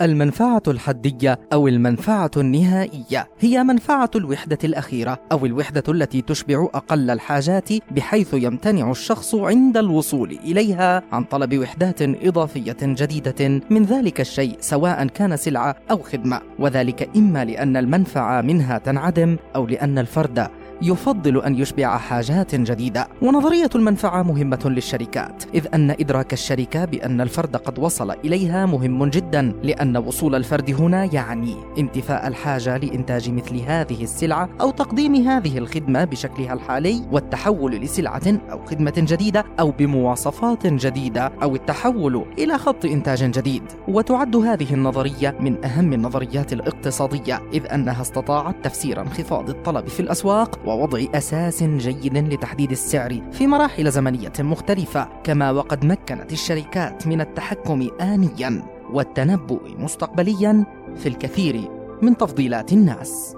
المنفعة الحدية أو المنفعة النهائية. هي منفعة الوحدة الأخيرة أو الوحدة التي تشبع أقل الحاجات بحيث يمتنع الشخص عند الوصول إليها عن طلب وحدات إضافية جديدة. من ذلك الشيء سواء كان سلعة أو خدمة. وذلك إما لأن المنفعة منها تنعدم أو لأن الفرد يفضل أن يشبع حاجات جديدة ونظرية المنفعة مهمة للشركات إذ أن إدراك الشركة بأن الفرد قد وصل إليها مهم جدا لأن وصول الفرد هنا يعني انتفاء الحاجة لإنتاج مثل هذه السلعة أو تقديم هذه الخدمة بشكلها الحالي والتحول لسلعة أو خدمة جديدة أو بمواصفات جديدة أو التحول إلى خط إنتاج جديد. وتعد هذه النظرية من أهم النظريات الاقتصادية إذ أنها استطاعت تفسير انخفاض الطلب في الأسواق ووضع أساس جيد لتحديد السعر في مراحل زمنية مختلفة كما وقد مكنت الشركات من التحكم آنيا والتنبؤ مستقبليا في الكثير من تفضيلات الناس.